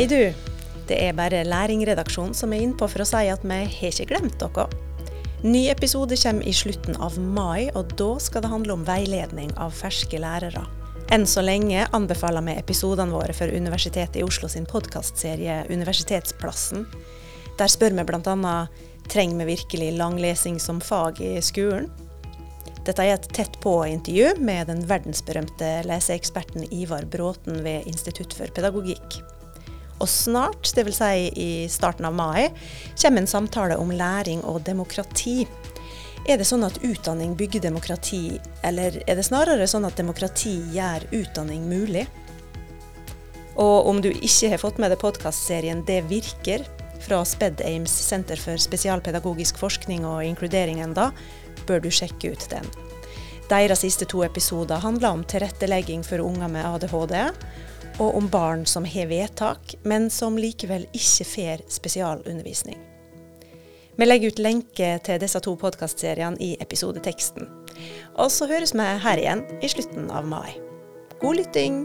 Hei du! Det er bare Læringredaksjonen som er innpå for å si at vi har ikke glemt dere. Ny episode kommer i slutten av mai, og da skal det handle om veiledning av ferske lærere. Enn så lenge anbefaler vi episodene våre for Universitetet i Oslo sin podkastserie Universitetsplassen. Der spør vi bl.a.: Trenger vi virkelig langlesing som fag i skolen? Dette er et tett på-intervju med den verdensberømte leseeksperten Ivar Bråten ved Institutt for pedagogikk. Og snart, dvs. Si i starten av mai, kommer en samtale om læring og demokrati. Er det sånn at utdanning bygger demokrati, eller er det snarere sånn at demokrati gjør utdanning mulig? Og om du ikke har fått med deg podkastserien Det virker, fra SpedAims Senter for spesialpedagogisk forskning og inkludering enda, bør du sjekke ut den. Deres siste to episoder handler om tilrettelegging for unger med ADHD, og om barn som har vedtak, men som likevel ikke får spesialundervisning. Vi legger ut lenke til disse to podkastseriene i episodeteksten. Og så høres vi her igjen i slutten av mai. God lytting!